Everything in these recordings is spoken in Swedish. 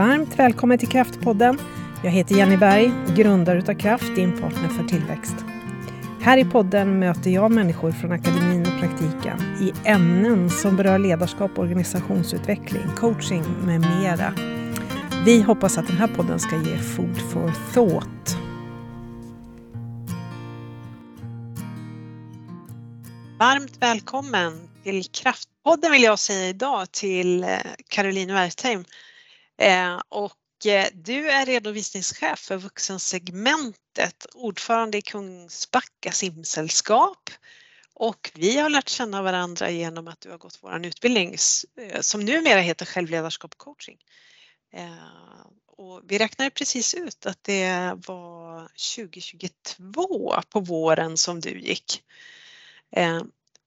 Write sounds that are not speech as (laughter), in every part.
Varmt välkommen till Kraftpodden. Jag heter Jenny Berg, grundare utav Kraft, din partner för tillväxt. Här i podden möter jag människor från akademin och praktiken i ämnen som berör ledarskap, organisationsutveckling, coaching med mera. Vi hoppas att den här podden ska ge food for thought. Varmt välkommen till Kraftpodden vill jag säga idag till eh, Caroline Wertheim. Eh, och eh, du är redovisningschef för vuxensegmentet, ordförande i Kungsbacka simsällskap och vi har lärt känna varandra genom att du har gått vår utbildning eh, som numera heter självledarskap och coaching. Och vi räknade precis ut att det var 2022 på våren som du gick.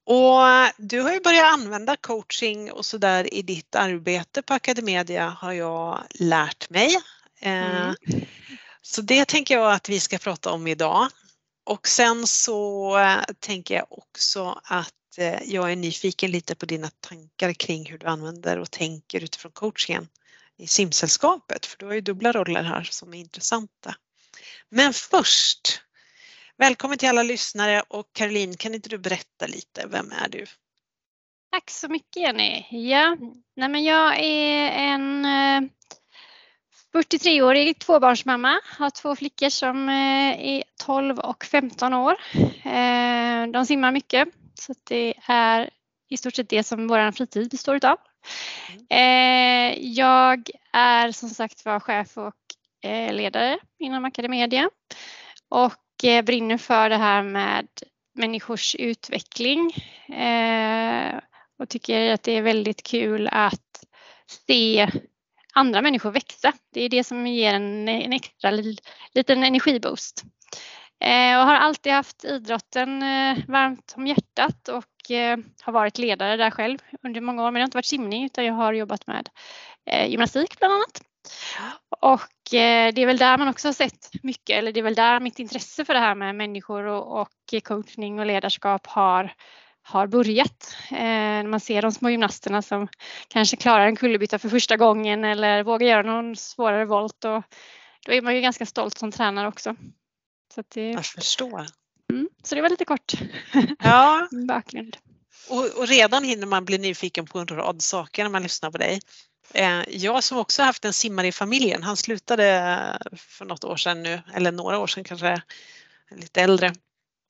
Eh, och du har ju börjat använda coaching och sådär i ditt arbete på Academedia har jag lärt mig. Eh, mm. Så det tänker jag att vi ska prata om idag. Och sen så eh, tänker jag också att jag är nyfiken lite på dina tankar kring hur du använder och tänker utifrån coachingen i simsällskapet, för du har ju dubbla roller här som är intressanta. Men först Välkommen till alla lyssnare och Caroline, kan inte du berätta lite, vem är du? Tack så mycket Jenny. Ja, nej men jag är en 43-årig eh, tvåbarnsmamma, har två flickor som eh, är 12 och 15 år. Eh, de simmar mycket så det är i stort sett det som vår fritid består av. Jag är som sagt var chef och ledare inom Academedia och Eh, brinner för det här med människors utveckling eh, och tycker att det är väldigt kul att se andra människor växa. Det är det som ger en, en extra liten energiboost. Eh, och har alltid haft idrotten eh, varmt om hjärtat och eh, har varit ledare där själv under många år. Men det har inte varit simning utan jag har jobbat med gymnastik bland annat. Och eh, det är väl där man också har sett mycket, eller det är väl där mitt intresse för det här med människor och, och coachning och ledarskap har, har börjat. Eh, man ser de små gymnasterna som kanske klarar en kullerbytta för första gången eller vågar göra någon svårare volt. Och då är man ju ganska stolt som tränare också. Så det, Jag förstår. Mm, så det var lite kort ja. (laughs) bakgrund. Och, och redan hinner man bli nyfiken på en rad saker när man lyssnar på dig. Eh, jag som också haft en simmare i familjen, han slutade för något år sedan nu, eller några år sedan kanske, lite äldre.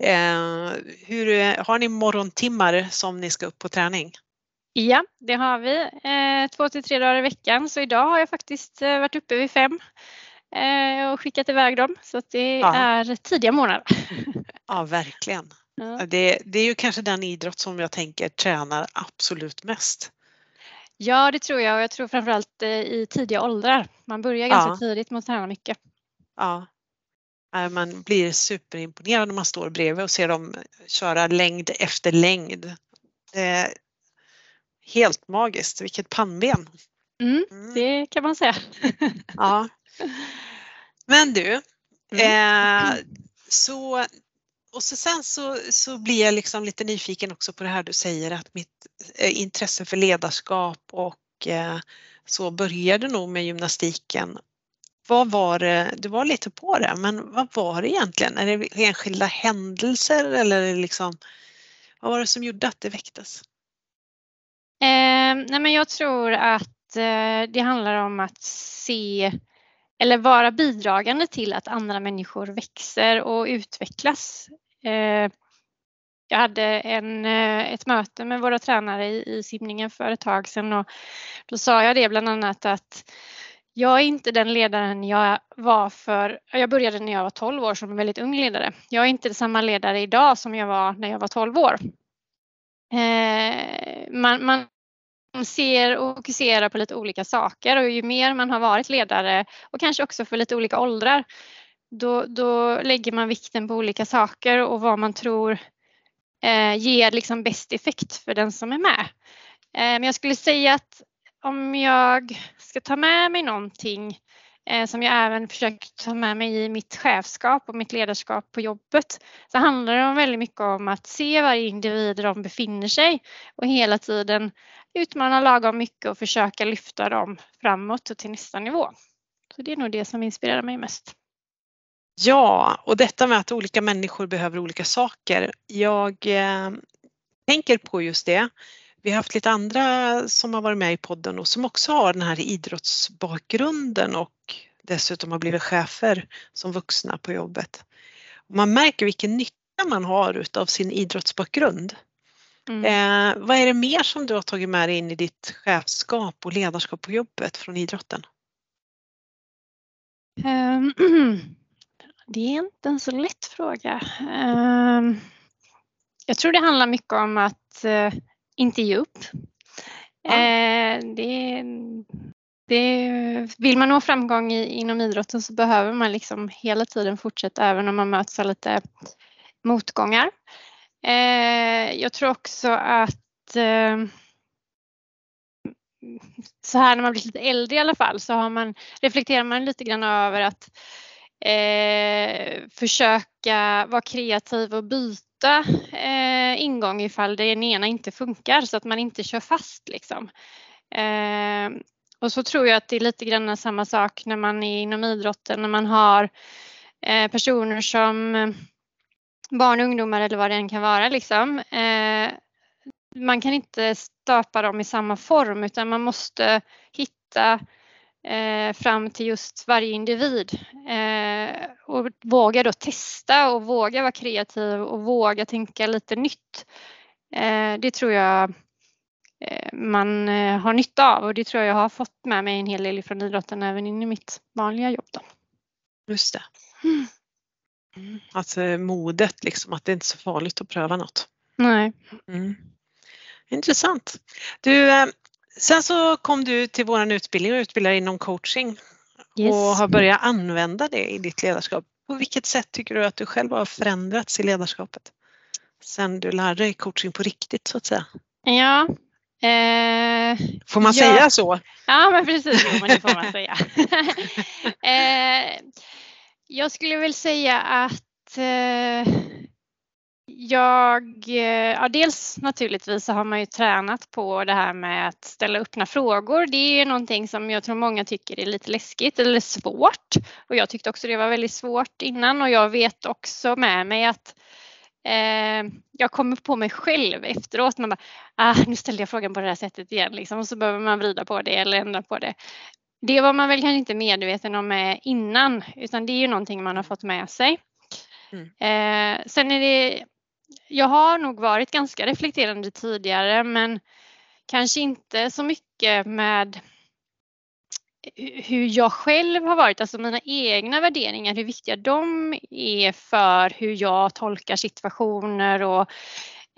Eh, hur, har ni morgontimmar som ni ska upp på träning? Ja, det har vi. Eh, två till tre dagar i veckan. Så idag har jag faktiskt varit uppe vid fem och skickat iväg dem. Så det ja. är tidiga morgnar. Ja, verkligen. Ja. Det, det, är ju kanske den idrott som jag tänker tränar absolut mest. Ja, det tror jag och jag tror framförallt eh, i tidiga åldrar. Man börjar ganska ja. tidigt med att träna mycket. Ja. Man blir superimponerad när man står bredvid och ser dem köra längd efter längd. helt magiskt, vilket pannben! Mm, mm. Det kan man säga. ja. (laughs) Men du, mm. eh, så och så sen så, så blir jag liksom lite nyfiken också på det här du säger att mitt eh, intresse för ledarskap och eh, så började nog med gymnastiken. Vad var det, du var lite på det, men vad var det egentligen? Är det enskilda händelser eller liksom, vad var det som gjorde att det väcktes? Eh, nej men jag tror att eh, det handlar om att se eller vara bidragande till att andra människor växer och utvecklas. Eh, jag hade en, eh, ett möte med våra tränare i, i simningen för ett tag sedan och då sa jag det bland annat att jag är inte den ledaren jag var för, jag började när jag var 12 år som en väldigt ung ledare. Jag är inte samma ledare idag som jag var när jag var 12 år. Eh, man, man ser och fokuserar på lite olika saker och ju mer man har varit ledare och kanske också för lite olika åldrar då, då lägger man vikten på olika saker och vad man tror eh, ger liksom bäst effekt för den som är med. Eh, men jag skulle säga att om jag ska ta med mig någonting eh, som jag även försöker ta med mig i mitt chefskap och mitt ledarskap på jobbet, så handlar det om väldigt mycket om att se varje individ där de befinner sig och hela tiden utmana lagom mycket och försöka lyfta dem framåt och till nästa nivå. Så det är nog det som inspirerar mig mest. Ja, och detta med att olika människor behöver olika saker. Jag eh, tänker på just det. Vi har haft lite andra som har varit med i podden och som också har den här idrottsbakgrunden och dessutom har blivit chefer som vuxna på jobbet. Man märker vilken nytta man har utav sin idrottsbakgrund. Mm. Eh, vad är det mer som du har tagit med dig in i ditt chefskap och ledarskap på jobbet från idrotten? (clears throat) Um, det är inte en så lätt fråga. Um, jag tror det handlar mycket om att uh, inte ge upp. Ja. Uh, det, det, vill man nå framgång i, inom idrotten så behöver man liksom hela tiden fortsätta även om man möts av lite motgångar. Uh, jag tror också att så här när man blir lite äldre i alla fall så har man, reflekterar man lite grann över att eh, försöka vara kreativ och byta eh, ingång ifall det ena inte funkar så att man inte kör fast liksom. Eh, och så tror jag att det är lite grann samma sak när man är inom idrotten, när man har eh, personer som eh, barn och ungdomar eller vad det än kan vara liksom. Eh, man kan inte stöpa dem i samma form utan man måste hitta eh, fram till just varje individ eh, och våga då testa och våga vara kreativ och våga tänka lite nytt. Eh, det tror jag eh, man eh, har nytta av och det tror jag jag har fått med mig en hel del från idrotten även in i mitt vanliga jobb. Då. Just det. Mm. mm. Alltså modet liksom, att det inte är så farligt att pröva något. Nej. Mm. Intressant. Du, eh, sen så kom du till vår utbildning och utbildar inom coaching yes. och har börjat använda det i ditt ledarskap. På vilket sätt tycker du att du själv har förändrats i ledarskapet? Sen du lärde dig coaching på riktigt så att säga. Ja. Eh, får man ja. säga så? Ja men precis, jo, men det får man säga. (laughs) eh, jag skulle väl säga att eh, jag, eh, ja dels naturligtvis så har man ju tränat på det här med att ställa öppna frågor. Det är ju någonting som jag tror många tycker är lite läskigt eller svårt. Och jag tyckte också det var väldigt svårt innan och jag vet också med mig att eh, jag kommer på mig själv efteråt. Man bara, ah, nu ställde jag frågan på det här sättet igen liksom, och så behöver man vrida på det eller ändra på det. Det var man väl kanske inte medveten om innan utan det är ju någonting man har fått med sig. Mm. Eh, sen är det jag har nog varit ganska reflekterande tidigare men kanske inte så mycket med hur jag själv har varit, alltså mina egna värderingar, hur viktiga de är för hur jag tolkar situationer och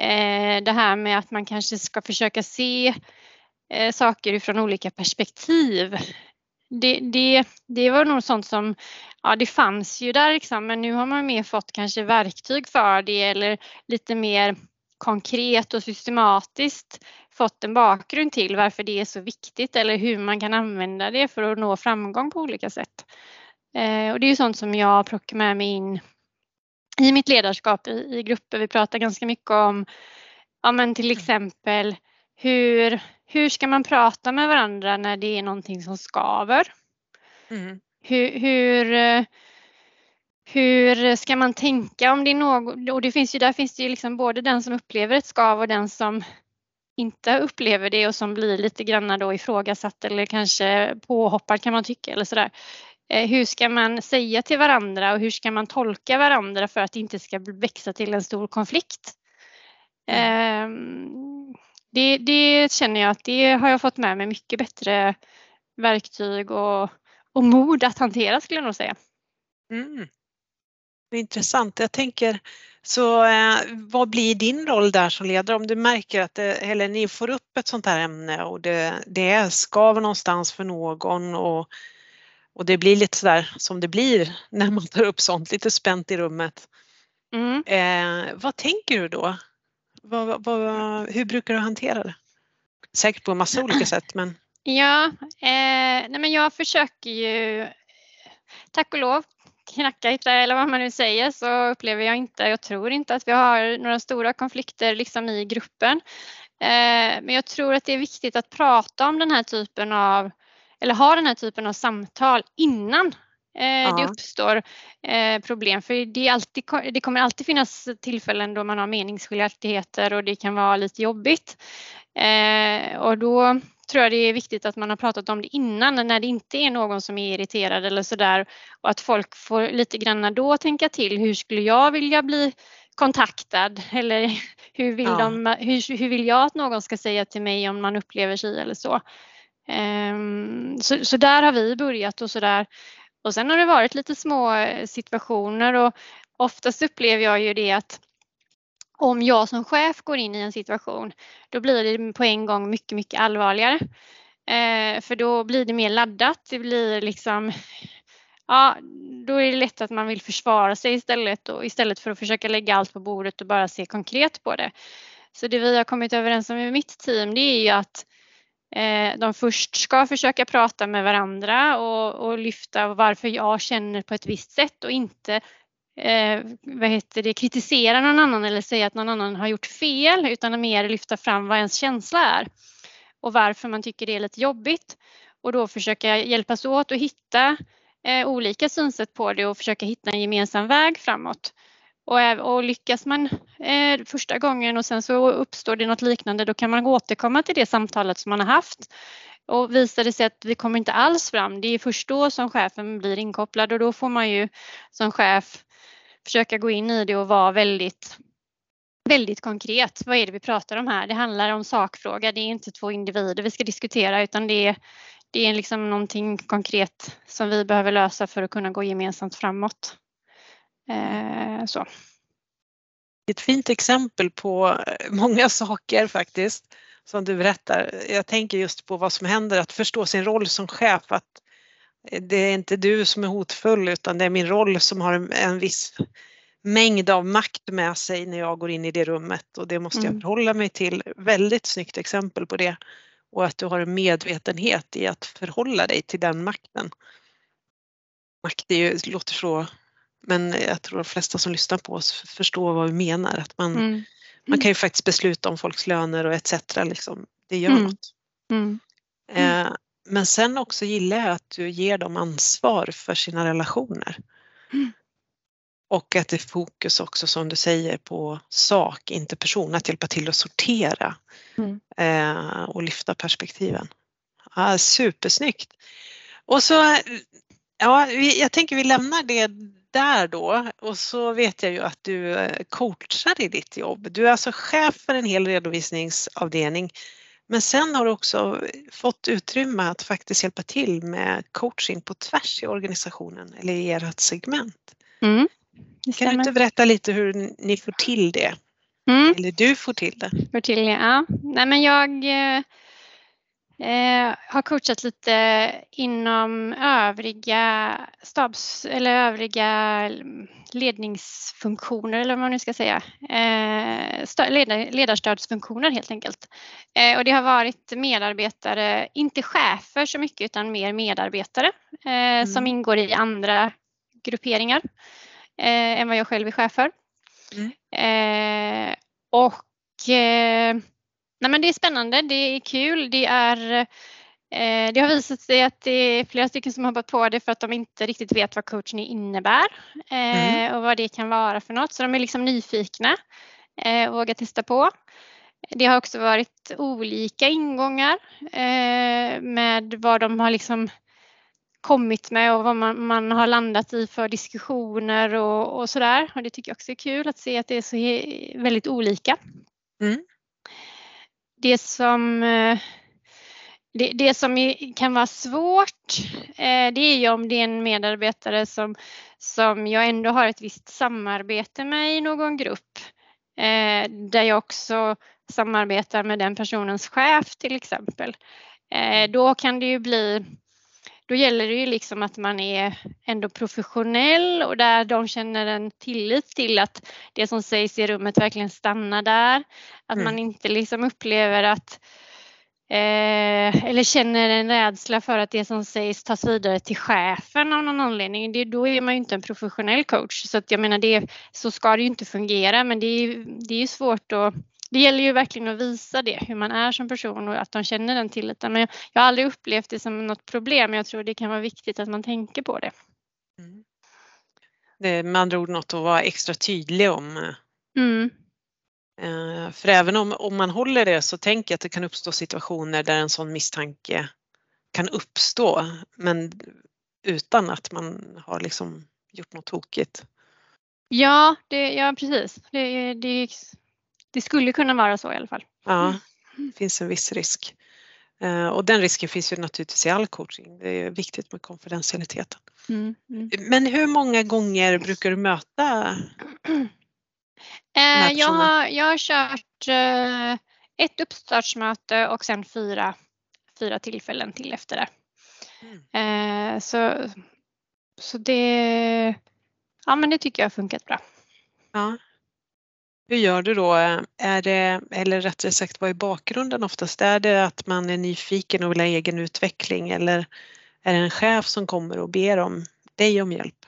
eh, det här med att man kanske ska försöka se eh, saker från olika perspektiv. Det, det, det var nog sånt som, ja det fanns ju där liksom, men nu har man mer fått kanske verktyg för det eller lite mer konkret och systematiskt fått en bakgrund till varför det är så viktigt eller hur man kan använda det för att nå framgång på olika sätt. Eh, och det är ju sånt som jag plockar med mig in i mitt ledarskap i, i grupper. Vi pratar ganska mycket om, ja men till exempel hur, hur ska man prata med varandra när det är någonting som skaver? Mm. Hur, hur, hur ska man tänka om det är något, och det finns ju, där finns det ju liksom både den som upplever ett skav och den som inte upplever det och som blir lite grann då ifrågasatt eller kanske påhoppad kan man tycka eller sådär. Eh, hur ska man säga till varandra och hur ska man tolka varandra för att det inte ska växa till en stor konflikt? Mm. Um, det, det, känner jag att det har jag fått med mig mycket bättre verktyg och, och mod att hantera skulle jag nog säga. Mm. Intressant. Jag tänker, så eh, vad blir din roll där som ledare om du märker att det, eller ni får upp ett sånt här ämne och det, det skaver någonstans för någon och, och det blir lite sådär som det blir (laughs) när man tar upp sånt, lite spänt i rummet. Mm. Eh, vad tänker du då? Vad, vad, hur brukar du hantera det? Säkert på en massa olika (clears throat) sätt men... Ja, eh, nej men jag försöker ju tack och lov, knacka i trä eller vad man nu säger så upplever jag inte, jag tror inte att vi har några stora konflikter liksom i gruppen. Eh, men jag tror att det är viktigt att prata om den här typen av, eller ha den här typen av samtal innan ja. det uppstår problem. För det, alltid, det kommer alltid finnas tillfällen då man har meningsskiljaktigheter och det kan vara lite jobbigt. Och då tror jag det är viktigt att man har pratat om det innan när det inte är någon som är irriterad eller sådär och att folk får lite grann då tänka till. Hur skulle jag vilja bli kontaktad (laughs) eller hur vill, ja. de, hur, hur vill jag att någon ska säga till mig om man upplever sig eller så. Um, så, så där har vi börjat och sådär. Och sen har det varit lite små situationer och oftast upplever jag ju det att om jag som chef går in i en situation, då blir det på en gång mycket, mycket allvarligare. Eh, för då blir det mer laddat. Det blir liksom, ja, då är det lätt att man vill försvara sig istället och istället för att försöka lägga allt på bordet och bara se konkret på det. Så det vi har kommit överens om i mitt team, det är ju att eh, de först ska försöka prata med varandra och, och lyfta varför jag känner på ett visst sätt och inte eh, vad heter det, kritisera någon annan eller säga att någon annan har gjort fel utan mer lyfta fram vad ens känsla är och varför man tycker det är lite jobbigt och då försöka hjälpas åt och hitta eh, olika synsätt på det och försöka hitta en gemensam väg framåt. Och, och lyckas man eh, första gången och sen så uppstår det något liknande då kan man återkomma till det samtalet som man har haft. Och visar det sig att vi kommer inte alls fram, det är först då som chefen blir inkopplad och då får man ju som chef försöka gå in i det och vara väldigt väldigt konkret. Vad är det vi pratar om här? Det handlar om sakfråga. Det är inte två individer vi ska diskutera utan det är, det är liksom någonting konkret som vi behöver lösa för att kunna gå gemensamt framåt. Eh, så. Ett fint exempel på eh, många (laughs) saker faktiskt som du berättar. Jag tänker just på vad som händer, att förstå sin roll som chef. Att det är inte du som är hotfull utan det är min roll som har en viss mängd av makt med sig när jag går in i det rummet och det måste jag mm. förhålla mig till. Väldigt snyggt exempel på det och att du har en medvetenhet i att förhålla dig till den makten. Makt är ju, låter så, men jag tror de flesta som lyssnar på oss förstår vad vi menar. Att man, mm. man kan ju faktiskt besluta om folks löner och etc. Liksom. Det gör mm. något. Mm. Eh, men sen också gillar jag att du ger dem ansvar för sina relationer. Mm. Och att det är fokus också som du säger på sak, inte person, att hjälpa till att sortera mm. eh, och lyfta perspektiven. Ja, supersnyggt! Och så, ja, jag tänker vi lämnar det där då och så vet jag ju att du eh, coachar i ditt jobb. Du är alltså chef för en hel redovisningsavdelning men sen har du också fått utrymme att faktiskt hjälpa till med coaching på tvärs i organisationen eller i ert segment. Mm, kan du inte berätta lite hur ni får till det? Mm. Eller du får till det? Får till det, ja. Nej, men jag eh, har coachat lite inom övriga stabs eller övriga ledningsfunktioner eller vad man nu ska säga. Eh, ledarstödsfunktioner helt enkelt. Eh, och det har varit medarbetare, inte chefer så mycket utan mer medarbetare eh, mm. som ingår i andra grupperingar eh, än vad jag själv är chef för. Mm. Eh, och Nej, men det är spännande, det är kul, det är eh, det har visat sig att det är flera stycken som har hoppat på det för att de inte riktigt vet vad coaching innebär eh, mm. och vad det kan vara för något. Så de är liksom nyfikna eh, och vågar testa på. Det har också varit olika ingångar med vad de har liksom kommit med och vad man, man har landat i för diskussioner och, och sådär. Och det tycker jag också är kul att se att det är så väldigt olika. Mm det som eh, det, det, som kan vara svårt eh, det är ju om det är en medarbetare som, som jag ändå har ett visst samarbete med i någon grupp. Eh, där jag också samarbetar med den personens chef till exempel. Då kan det ju bli då gäller det ju liksom att man är ändå professionell och där de känner en tillit till att det som sägs i rummet verkligen stannar där. Att mm. man inte liksom upplever att eh, eller känner en rädsla för att det som sägs tas vidare till chefen av någon anledning, det, då är man ju inte en professionell coach. Så att jag menar, det, så ska det ju inte fungera, men det är, det är svårt att det gäller ju verkligen att visa det, hur man är som person och att de känner den tilliten. Men jag, jag har aldrig upplevt det som något problem. Jag tror det kan vara viktigt att man tänker på det. Mm. Det är med andra ord något att vara extra tydlig om. Mm. Eh, för även om, om man håller det så tänker jag att det kan uppstå situationer där en sån misstanke kan uppstå men utan att man har liksom gjort något tokigt. Ja, det, ja precis. Det, det, det skulle kunna vara så i alla fall. Ja, mm. det finns en viss risk. Eh, och den risken finns ju naturligtvis i all coaching. Det är viktigt med konfidentialiteten. Mm, mm. Men hur många gånger brukar du möta (clears throat) Eh, jag, har, jag har kört eh, ett uppstartsmöte och sen fyra, fyra tillfällen till efter det. Mm. Eh, så, så det, ja, men det tycker jag har funkat bra. Ja. Hur gör du då? Är det, eller rättare sagt vad är bakgrunden oftast? Är det att man är nyfiken och vill ha egen utveckling eller är det en chef som kommer och ber om dig om hjälp?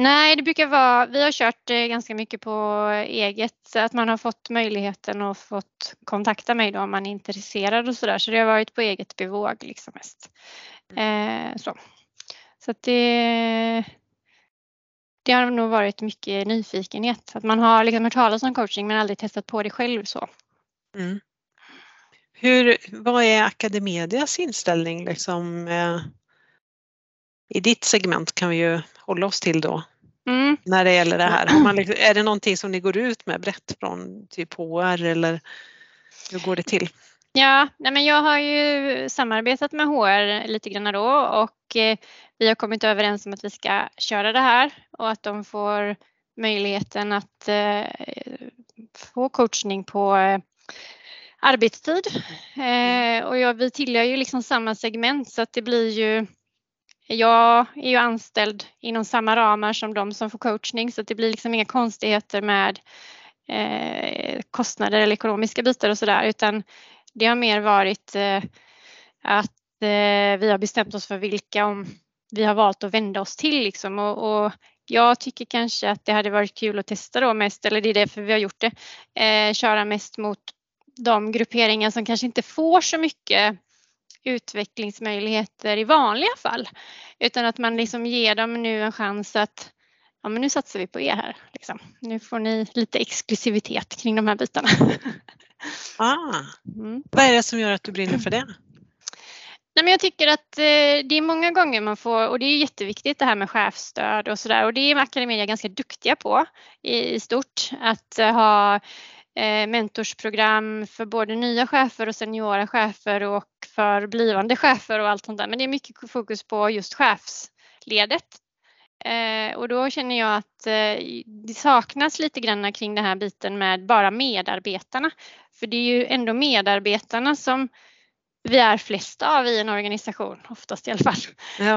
Nej, det brukar vara, vi har kört eh, ganska mycket på eget, att man har fått möjligheten och fått kontakta mig då om man är intresserad och sådär. Så det har varit på eget bevåg liksom mest. Mm. Eh, så så att det, det har nog varit mycket nyfikenhet. Att man har liksom hört talas om coaching men aldrig testat på det själv så. Mm. Hur, vad är Academedias inställning liksom, eh, i ditt segment kan vi ju hålla oss till då. Mm. När det gäller det här. (clears throat) Man, liksom, är det någonting som ni går ut med brett från typ HR eller hur går det till? Ja, nej men jag har ju samarbetat med HR lite grann då och Eh, vi har kommit överens om att vi ska köra det här och att de får möjligheten att eh, få coachning på eh, arbetstid. Och jag, vi tillhör ju liksom samma segment så att det blir ju jag är ju anställd inom samma ramar som de som får coachning så det blir liksom inga konstigheter med eh, kostnader eller ekonomiska bitar och sådär utan det har mer varit eh, att vi har bestämt oss för vilka om vi har valt att vända oss till liksom och, och jag tycker kanske att det hade varit kul att testa då mest, eller det är därför vi har gjort det, eh, köra mest mot de grupperingar som kanske inte får så mycket utvecklingsmöjligheter i vanliga fall. Utan att man liksom ger dem nu en chans att ja, men nu satsar vi på er här. Liksom. Nu får ni lite exklusivitet kring de här bitarna. (laughs) Ah, mm. Vad är det som gör att du brinner för det? Nej, men jag tycker att eh, det är många gånger man får, och det är jätteviktigt det här med chefsstöd och sådär och det är Academedia ganska duktiga på i, stort. Att eh, ha eh, mentorsprogram för både nya chefer och seniora chefer och för blivande chefer och allt sånt där. Men det är mycket fokus på just chefsledet. Och då känner jag att det saknas lite grann kring den här biten med bara medarbetarna. För det är ju ändå medarbetarna som vi är flest av i en organisation, oftast i alla fall. Ja.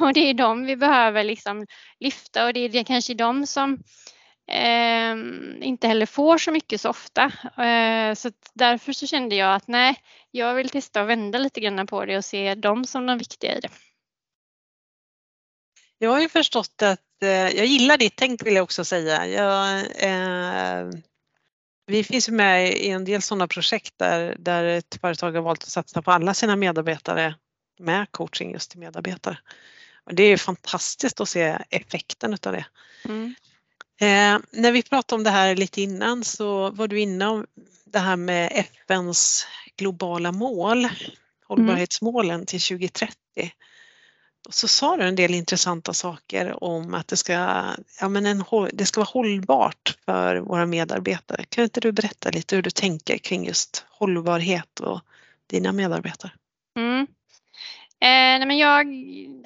och det är de vi behöver liksom lyfta och det är kanske de som eh, inte heller får så mycket så ofta. Eh, så därför så kände jag att nej, jag vill testa att vända lite grann på det och se dem som de viktiga i det. Jag har ju förstått att, eh, jag gillar ditt tänk vill jag också säga. Jag, eh, vi finns med i en del sådana projekt där, där ett företag har valt att satsa på alla sina medarbetare med coaching just till medarbetare. Och det är fantastiskt att se effekten av det. Mm. Eh, när vi pratade om det här lite innan så var du inne om det här med FNs globala mål, hållbarhetsmålen mm. till 2030. Och så sa du en del intressanta saker om att det ska, ja men en, det ska vara hållbart för våra medarbetare. Kan inte du berätta lite hur du tänker kring just hållbarhet och dina medarbetare? Mm. Eh, nej men jag,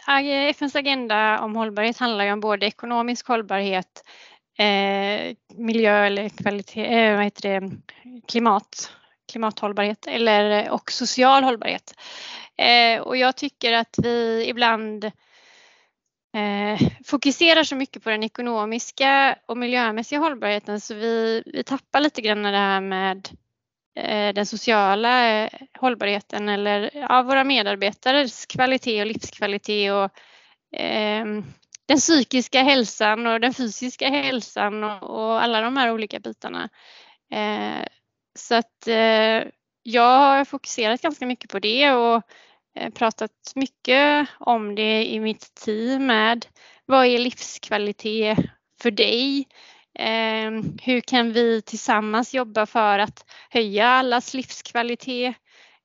eh, FNs agenda om hållbarhet handlar ju om både ekonomisk hållbarhet, eh, miljö eller kvalitet, eh, vad heter det, klimat, klimathållbarhet eller, eh, och social hållbarhet. Eh, och jag tycker att vi ibland eh, fokuserar så mycket på den ekonomiska och miljömässiga hållbarheten så vi, vi tappar lite grann det här med eh, den sociala eh, hållbarheten eller ja, våra medarbetares kvalitet och livskvalitet och eh, den psykiska hälsan och den fysiska hälsan och, och alla de här olika bitarna. Eh, så att eh, jag har fokuserat ganska mycket på det och eh, pratat mycket om det i mitt team med vad är livskvalitet för dig? Ehm, hur kan vi tillsammans jobba för att höja allas livskvalitet?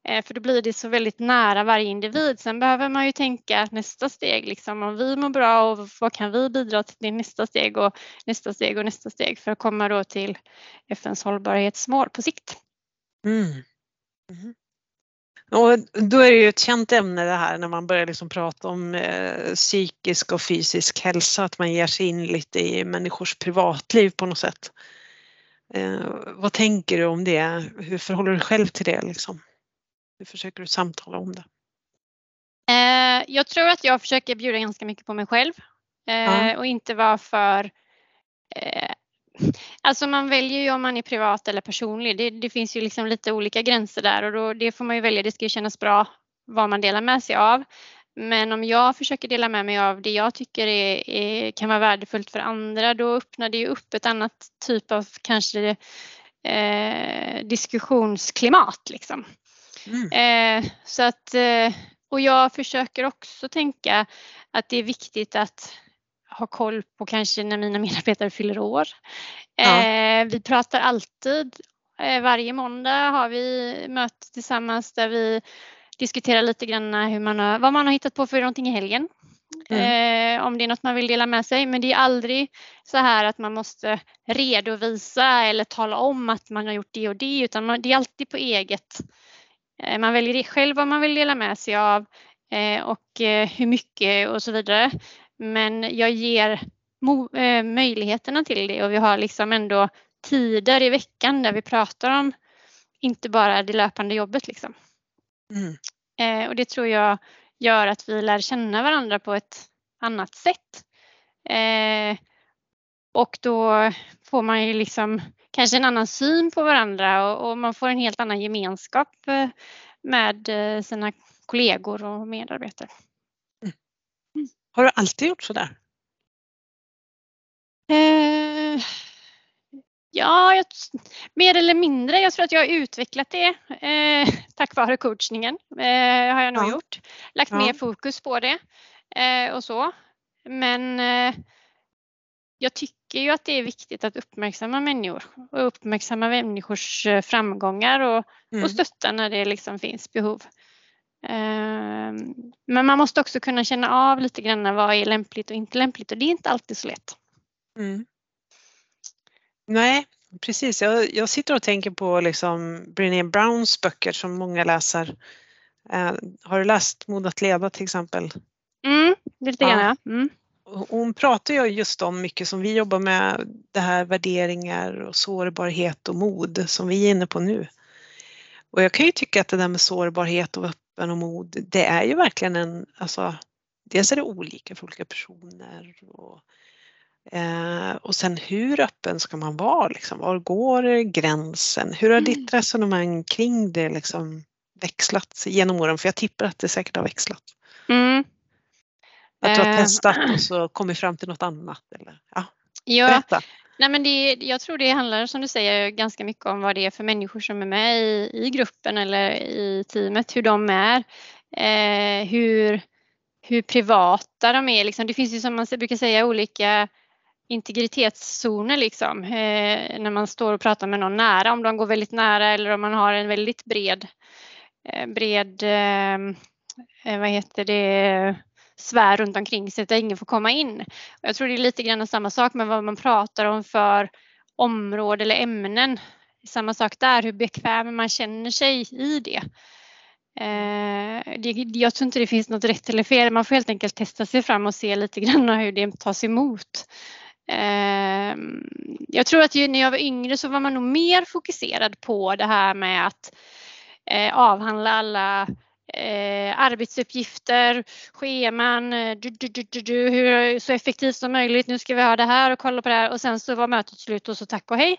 Eh, för då blir det så väldigt nära varje individ. Sen behöver man ju tänka nästa steg, liksom, om vi mår bra och vad kan vi bidra till nästa steg och nästa steg och nästa steg för att komma då till FNs hållbarhetsmål på sikt. Mm. Mm. Och då är det ju ett känt ämne det här när man börjar liksom prata om eh, psykisk och fysisk hälsa, att man ger sig in lite i människors privatliv på något sätt. Eh, vad tänker du om det? Hur förhåller du dig själv till det? Liksom? Hur försöker du samtala om det? Eh, jag tror att jag försöker bjuda ganska mycket på mig själv ja. och inte vara för Alltså man väljer ju om man är privat eller personlig. Det, det finns ju liksom lite olika gränser där och då, det får man ju välja. Det ska ju kännas bra vad man delar med sig av. Men om jag försöker dela med mig av det jag tycker är, är, kan vara värdefullt för andra, då öppnar det ju upp ett annat typ av kanske eh, diskussionsklimat. Liksom. Mm. Eh, så att, eh, och jag försöker också tänka att det är viktigt att ha koll på kanske när mina (laughs) medarbetare fyller år. Ja. Eh, vi pratar alltid, eh, varje måndag har vi möte tillsammans där vi diskuterar lite grann hur man har, vad man har hittat på för någonting i helgen. Mm. Eh, om det är något man vill dela med sig. Men det är aldrig så här att man måste redovisa eller tala om att man har gjort det och det utan man, det är alltid på eget. Eh, man väljer själv vad man vill dela med sig av eh, och eh, hur mycket och så vidare. Men jag ger eh, möjligheterna till det och vi har liksom ändå tider i veckan där vi pratar om inte bara det löpande jobbet liksom. Mm. Eh, och det tror jag gör att vi lär känna varandra på ett annat sätt. Eh, och då får man ju liksom kanske en annan syn på varandra och, och man får en helt annan gemenskap med sina kollegor och medarbetare. Har du alltid gjort sådär? Eh, ja, jag, mer eller mindre. Jag tror att jag har utvecklat det eh, (laughs) tack vare coachningen. Eh, har jag nog ja. gjort. Lagt ja. mer fokus på det eh, och så. Men eh, jag tycker ju att det är viktigt att uppmärksamma människor och uppmärksamma människors eh, framgångar och, mm. och stötta när det liksom finns behov. Ehm, men man måste också kunna känna av lite grann vad är lämpligt och inte lämpligt och det är inte alltid så lätt. Mm. Nej, precis. Jag, jag, sitter och tänker på liksom Brené Browns böcker som många läser. Uh, har du läst Mod att leda till exempel? Mm, lite grann ja. Mm. Hon pratar ju just om mycket som vi jobbar med, det här värderingar och sårbarhet och mod som vi är inne på nu. Och jag kan ju tycka att det där med sårbarhet och öppen och mod, det är ju verkligen en, alltså dels är det olika för olika personer och, eh, och sen hur öppen ska man vara liksom? Var går gränsen? Hur har mm. ditt resonemang kring det liksom växlat genom åren? För jag tippar att det säkert har växlat. Mm. Att du har eh. testat och (clears throat) så kommit fram till något annat eller ja, berätta. Nej, men det, jag tror det handlar som du säger ganska mycket om vad det är för människor som är med i, i gruppen eller i teamet, hur de är, eh, hur, hur privata de är. Liksom, det finns ju som man brukar säga olika integritetszoner liksom, eh, när man står och pratar med någon nära, om de går väldigt nära eller om man har en väldigt bred, eh, bred eh, eh vad heter det, sfär runt omkring sig där ingen får komma in. Jag tror det är lite grann samma sak med vad man pratar om för område eller ämnen. Samma sak där, hur bekväm man känner sig i det. Eh, jag tror inte det finns något rätt eller fel. Man får helt enkelt testa sig fram och se lite grann hur det tas emot. Eh, jag tror att när jag var yngre så var man nog mer fokuserad på det här med att eh, avhandla alla eh, arbetsuppgifter, scheman, eh, du, du, du, du, hur så effektivt som möjligt. Nu ska vi ha det här och kolla på det här och sen så var mötet slut och så tack och hej.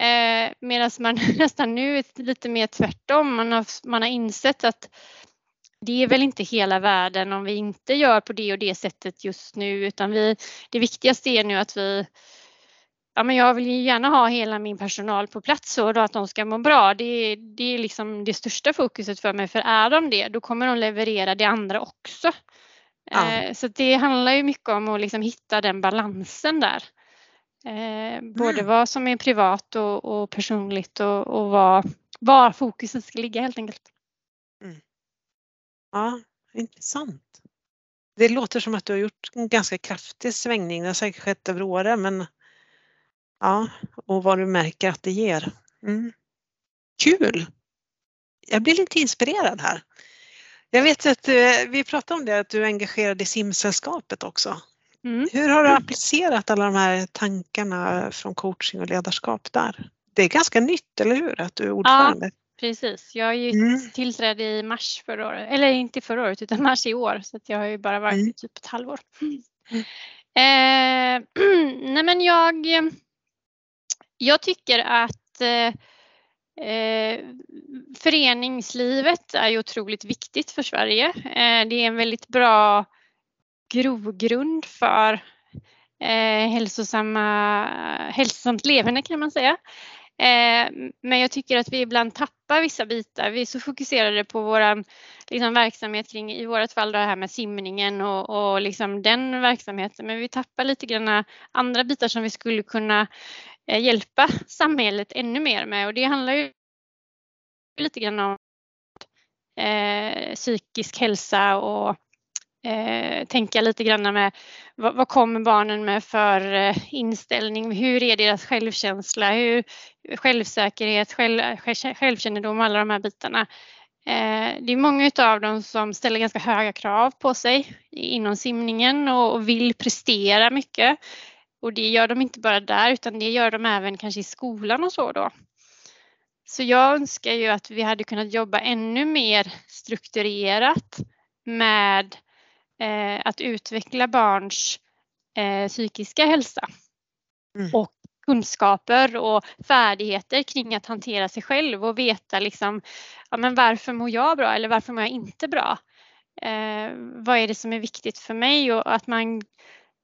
Eh, Medan man (laughs) nästan nu är lite mer tvärtom. Man har, man har insett att det är väl inte hela världen om vi inte gör på det och det sättet just nu utan vi, det viktigaste är nu att vi Ja, men jag vill ju gärna ha hela min personal på plats och att de ska må bra. Det, det är liksom det största fokuset för mig för är de det då kommer de leverera det andra också. Ja. Eh, så det handlar ju mycket om att liksom hitta den balansen där. Eh, både mm. vad som är privat och, och personligt och, och vad, var fokuset ska ligga helt enkelt. Mm. Ja, intressant. Det låter som att du har gjort en ganska kraftig svängning. Det har säkert skett över åren men ja, och vad du märker att det ger. Mm. Kul! Jag blir lite inspirerad här. Jag vet att eh, vi pratade om det att du är engagerad i simsällskapet också. Mm. Hur har du applicerat alla de här tankarna från coaching och ledarskap där? Det är ganska nytt, eller hur? Att du är ordförande. Ja, precis. Jag är ju mm. tillträdd i mars förra året, eller inte förra året utan mars i år så att jag har ju bara varit mm. typ ett halvår. Eh, (clears throat) nej men jag, jag tycker att eh, eh, föreningslivet är ju otroligt viktigt för Sverige. Eh, det är en väldigt bra grogrund för eh, hälsosamma, hälsosamt levande kan man säga. Eh, men jag tycker att vi ibland tappar vissa bitar. Vi är så fokuserade på vår liksom, verksamhet kring, i vårt fall det här med simningen och, och liksom den verksamheten, men vi tappar lite grann andra bitar som vi skulle kunna Eh, hjälpa samhället ännu mer med och det handlar ju lite grann om eh, psykisk hälsa och eh, tänka lite grann med vad, vad, kommer barnen med för eh, inställning? Hur är deras självkänsla? Hur, självsäkerhet, själv, självkännedom, alla de här bitarna. Eh, det är många av dem som ställer ganska höga krav på sig inom simningen och, och vill prestera mycket. Och det gör de inte bara där utan det gör de även kanske i skolan och så då. Så jag önskar ju att vi hade kunnat jobba ännu mer strukturerat med eh, att utveckla barns eh, psykiska hälsa mm. och kunskaper och färdigheter kring att hantera sig själv och veta liksom, ja, men varför mår jag bra eller varför mår jag inte bra? Eh, vad är det som är viktigt för mig och att man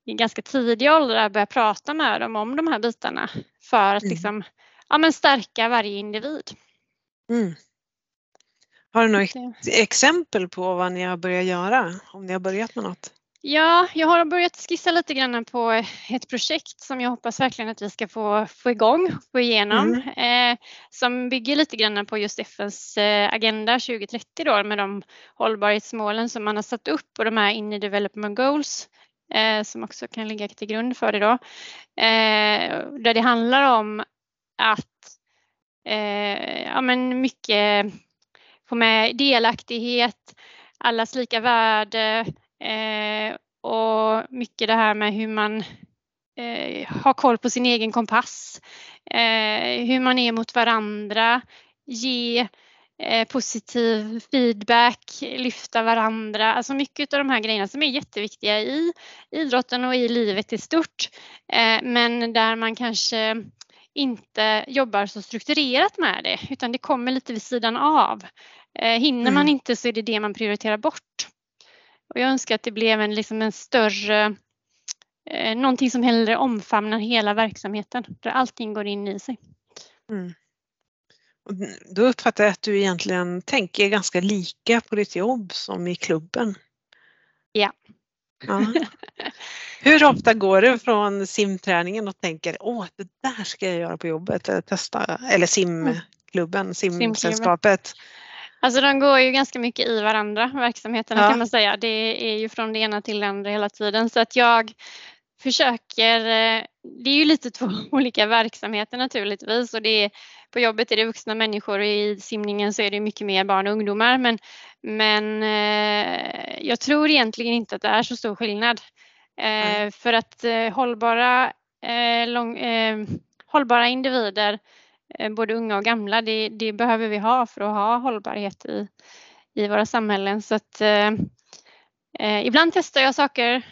i ganska tidig ålder börjar prata med dem om de här bitarna för att mm. liksom, ja, men stärka varje individ. Mm. Har du något exempel på vad ni har börjat göra? Om ni har börjat med något? Ja, jag har börjat skissa lite grann på ett projekt som jag hoppas verkligen att vi ska få, få igång, få igenom, mm. eh, som bygger lite grann på just FNs eh, agenda 2030 då med de hållbarhetsmålen som man har satt upp och de här inner development goals eh, som också kan ligga till grund för det då. Eh, där det handlar om att eh, ja, men mycket få med delaktighet, allas lika värde eh, och mycket det här med hur man eh, har koll på sin egen kompass, eh, hur man är mot varandra, ge eh, positiv feedback, lyfta varandra, alltså mycket av de här grejerna som är jätteviktiga i idrotten och i livet i stort. Eh, men där man kanske inte jobbar så strukturerat med det utan det kommer lite vid sidan av. Eh, hinner mm. man inte så är det det man prioriterar bort. Och jag önskar att det blev en, liksom en större, eh, någonting som hellre omfamnar hela verksamheten där allting går in i sig. Mm. Då uppfattar jag att du egentligen tänker ganska lika på ditt jobb som i klubben. Ja. ja. Hur ofta går du från simträningen och tänker åh det där ska jag göra på jobbet eller testa eller simklubben, simsällskapet? Alltså de går ju ganska mycket i varandra verksamheterna ja. kan man säga. Det är ju från det ena till det andra hela tiden så att jag försöker, eh, det är ju lite (laughs) två olika verksamheter naturligtvis och det är, på jobbet är det vuxna människor och i simningen så är det mycket mer barn och ungdomar men, men eh, jag tror egentligen inte att det är så stor skillnad. Mm. För att hållbara, lång, hållbara individer Eh, både unga och gamla. Det, det, behöver vi ha för att ha hållbarhet i, i våra samhällen. Så att, eh, eh ibland testar jag saker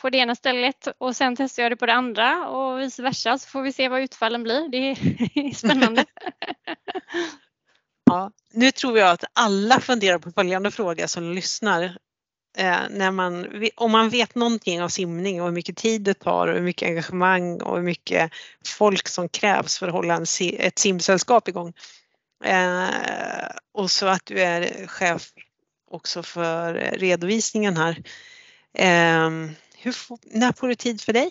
på det ena stället och sen testar jag det på det andra och vice versa så får vi se vad utfallen blir. Det är (laughs) spännande. ja, nu tror jag att alla funderar på följande fråga som lyssnar. Eh, när man, om man vet någonting om simning och hur mycket tid det tar och hur mycket engagemang och hur mycket folk som krävs för att hålla en, ett simsällskap igång. Eh, och så att du är chef också för redovisningen här. Eh, hur, när får du tid för dig?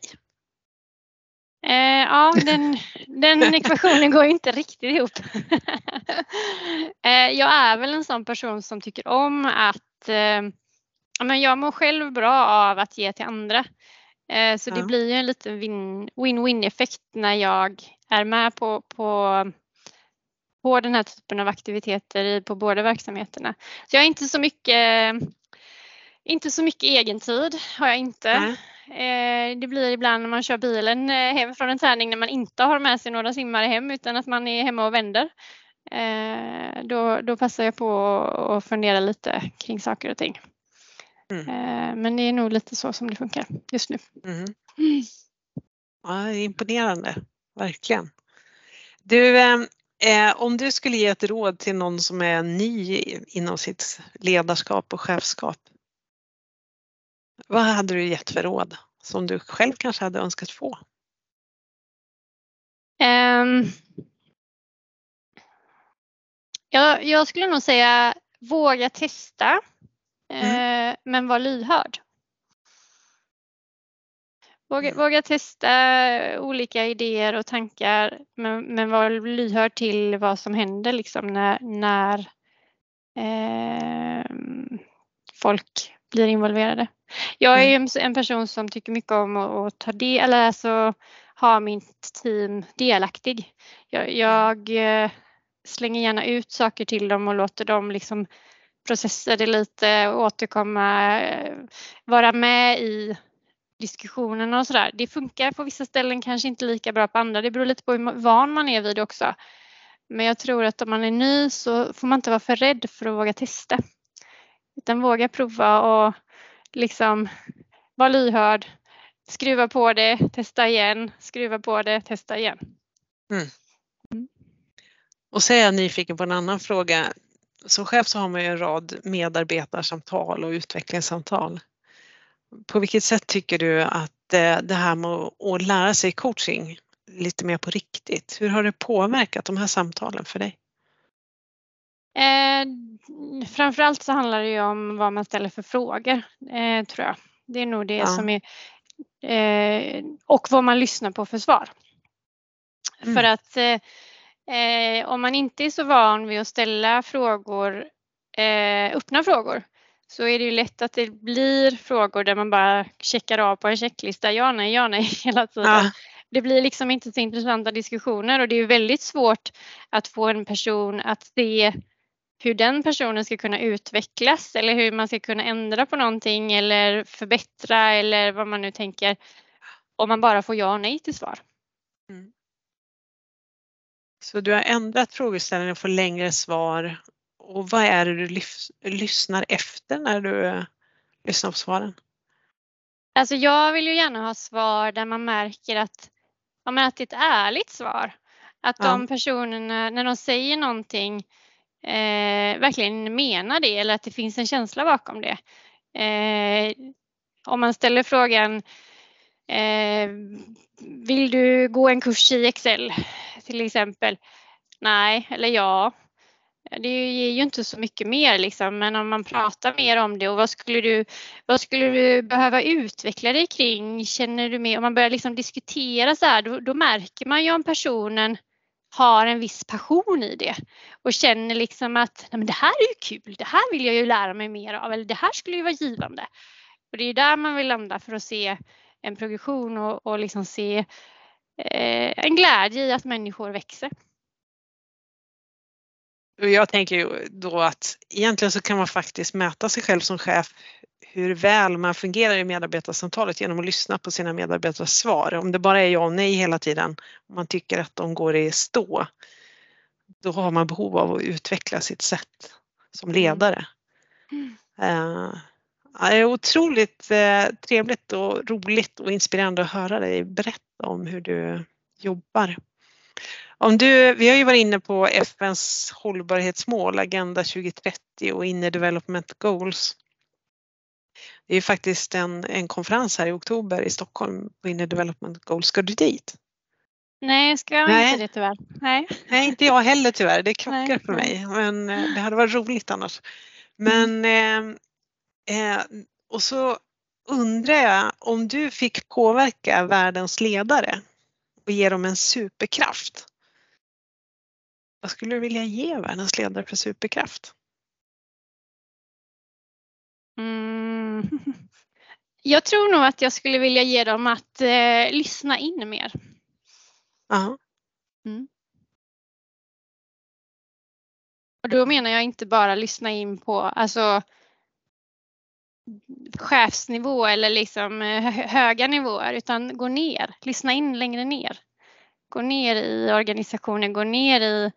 Eh, ja, den, den (laughs) ekvationen går inte riktigt ihop. (laughs) eh, jag är väl en sån person som tycker om att eh, men jag mår själv bra av att ge till andra. Eh, så ja. det blir ju en liten win-win effekt när jag är med på, på, på den här typen av aktiviteter på båda verksamheterna. Så jag har inte så mycket inte så mycket egentid har jag inte. Eh, det blir ibland när man kör bilen eh, hem från en träning när man inte har med sig några simmare hem utan att man är hemma och vänder. Eh, då, då passar jag på att fundera lite kring saker och ting. Mm. Men det är nog lite så som det funkar just nu. Mm. Mm. Ja, imponerande, verkligen. Du, eh, om du skulle ge ett råd till någon som är ny inom sitt ledarskap och chefskap, vad hade du gett för råd som du själv kanske hade önskat få? Um, jag, jag skulle nog säga våga testa mm. eh, men var lyhörd. Våga, mm. våga, testa olika idéer och tankar men, men var lyhörd till vad som händer liksom när, när eh, folk blir involverade. Jag är mm. en person som tycker mycket om att, ta del, eller alltså ha mitt team delaktig. Jag, jag, eh, slänger gärna ut saker till dem och låter dem liksom processa det lite, återkomma, eh, vara med i diskussionerna och sådär. Det funkar på vissa ställen, kanske inte lika bra på andra. Det beror lite på hur van man är vid också. Men jag tror att om man är ny så får man inte vara för rädd för att våga testa. Utan våga prova och liksom vara lyhörd, skruva på det, testa igen, skruva på det, testa igen. Mm. Mm. Och så är jag nyfiken på en annan fråga. Som chef så har man ju en rad medarbetarsamtal och utvecklingssamtal. På vilket sätt tycker du att eh, det här med att lära sig coaching lite mer på riktigt, hur har det påverkat de här samtalen för dig? Eh, framförallt så handlar det ju om vad man ställer för frågor, eh, tror jag. Det är nog det ja. som är... Eh, och vad man lyssnar på för svar. Mm. För att eh, eh, om man inte är så van vid att ställa frågor, eh, öppna frågor, så är det ju lätt att det blir frågor där man bara checkar av på en checklista, ja nej, ja nej (laughs) hela tiden. Ja. Det blir liksom inte så intressanta diskussioner och det är väldigt svårt att få en person att se hur den personen ska kunna utvecklas eller hur man ska kunna ändra på någonting eller förbättra eller vad man nu tänker. Om man bara får ja och nej till svar. Mm. Så du har ändrat frågeställningen och får längre svar. Och vad är det du lyssnar efter när du lyssnar på svaren? Alltså jag vill ju gärna ha svar där man märker att, ja, att det är ett ärligt svar. Att ja. de personerna, när de säger någonting eh, verkligen menar det eller att det finns en känsla bakom det. Eh, om man ställer frågan eh, Vill du gå en kurs i Excel till exempel? Nej eller ja. Det ger ju inte så mycket mer liksom, men om man pratar mer om det och vad skulle du, vad skulle du behöva utveckla dig kring? Känner du mer, om man börjar liksom diskutera så här, då, då märker man ju om personen har en viss passion i det och känner liksom att Nej, men det här är ju kul, det här vill jag ju lära mig mer av eller det här skulle ju vara givande. Och det är där man vill landa för att se en progression och, och liksom se eh, en glädje i att människor växer. Jag tänker ju då att egentligen så kan man faktiskt mäta sig själv som chef hur väl man fungerar i medarbetarsamtalet genom att lyssna på sina medarbetares svar. Om det bara är ja och nej hela tiden, om man tycker att de går i stå, då har man behov av att utveckla sitt sätt som ledare. Mm. Uh, det är otroligt eh, trevligt och roligt och inspirerande att höra dig berätta om hur du jobbar. Om du, vi har ju varit inne på FNs hållbarhetsmål, Agenda 2030 och Inner Development Goals. Det är faktiskt en, en konferens här i oktober i Stockholm på Inner Development Goals. Ska du dit? Nej, ska jag Nej. inte det tyvärr. Nej. Nej, inte jag heller tyvärr. Det krockar Nej, för mig. Men eh, det hade varit roligt annars. Men eh, eh, och så undrar jag om du fick påverka världens ledare och ge dem en superkraft. Vad skulle du vilja ge världens ledare för superkraft? Mm. (laughs) Jag tror nog att jag skulle vilja ge dem att eh, lyssna in mer. Ja, Och då menar jag inte bara lyssna in på alltså, chefsnivå eller liksom eh, hö- höga nivåer utan gå ner, lyssna in längre ner. Gå ner i organisationen, gå ner i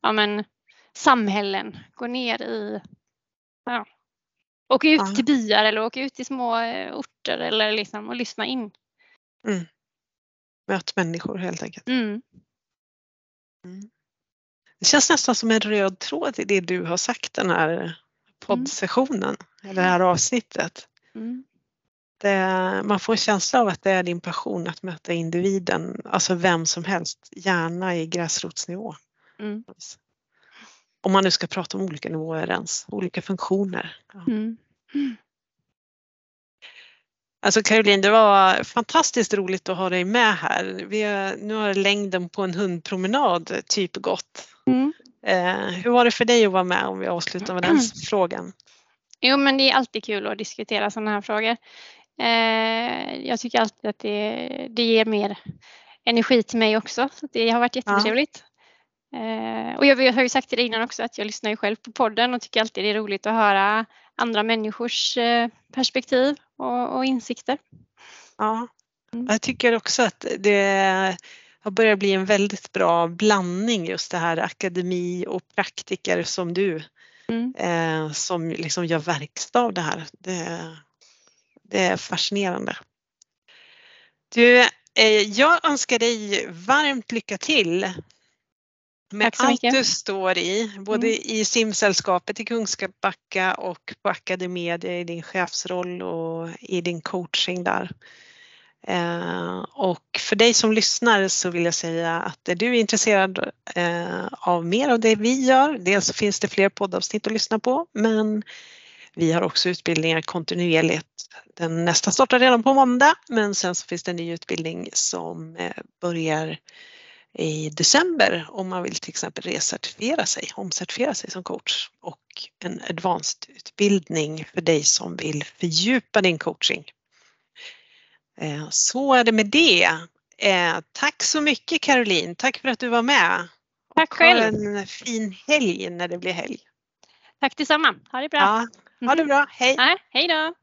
ja, men, samhällen, gå ner i ja, Åka ut Ja. till byar eller åka ut till små eh, orter eller liksom och lyssna in. möt människor helt enkelt. Mm. Det känns nästan som en röd tråd i det du har sagt den här poddsessionen, eller det här avsnittet. Mm. Det, man får en känsla av att det är din passion att möta individen, alltså vem som helst, gärna i gräsrotsnivå. Mm. Om man nu ska prata om olika nivåer ens, olika funktioner. Ja. Mm. Alltså Caroline, det var fantastiskt roligt att ha dig med här. Vi nu har längden på en hundpromenad typ gått. Mm. Eh, hur var det för dig att vara med om vi avslutar med den frågan? Jo, men det är alltid kul att diskutera sådana här frågor. Eh, jag tycker alltid att det, det ger mer energi till mig också. Så det har varit jättetrevligt. Eh, och jag har ju sagt till dig innan också att jag lyssnar ju själv på podden och tycker alltid det är roligt att höra andra människors eh, perspektiv och, och insikter. Ja, Mm. jag tycker också att det har börjat bli en väldigt bra blandning just det här akademi och praktiker som du Mm. eh, som liksom gör verkstad av det här. Det, det är fascinerande. Du, eh, jag önskar dig varmt lycka till med allt du står i, både i simsällskapet i Kungsbacka och på Academedia i din chefsroll och i din coaching där. Eh, och för dig som lyssnar så vill jag säga att är du intresserad eh, av mer av det vi gör, dels så finns det fler poddavsnitt att lyssna på men vi har också utbildningar kontinuerligt. Den nästa startar redan på måndag men sen så finns det en ny utbildning som eh, börjar i december om man vill till exempel recertifiera sig, omcertifiera sig som coach och en advanced utbildning för dig som vill fördjupa din coaching. Eh, Så är det med det. Eh, Tack så mycket Caroline, tack för att du var med. Tack Ha själv. en fin helg när det blir helg. Tack detsamma. Ha det bra. Ja, ha det bra, hej! Ja, hej då.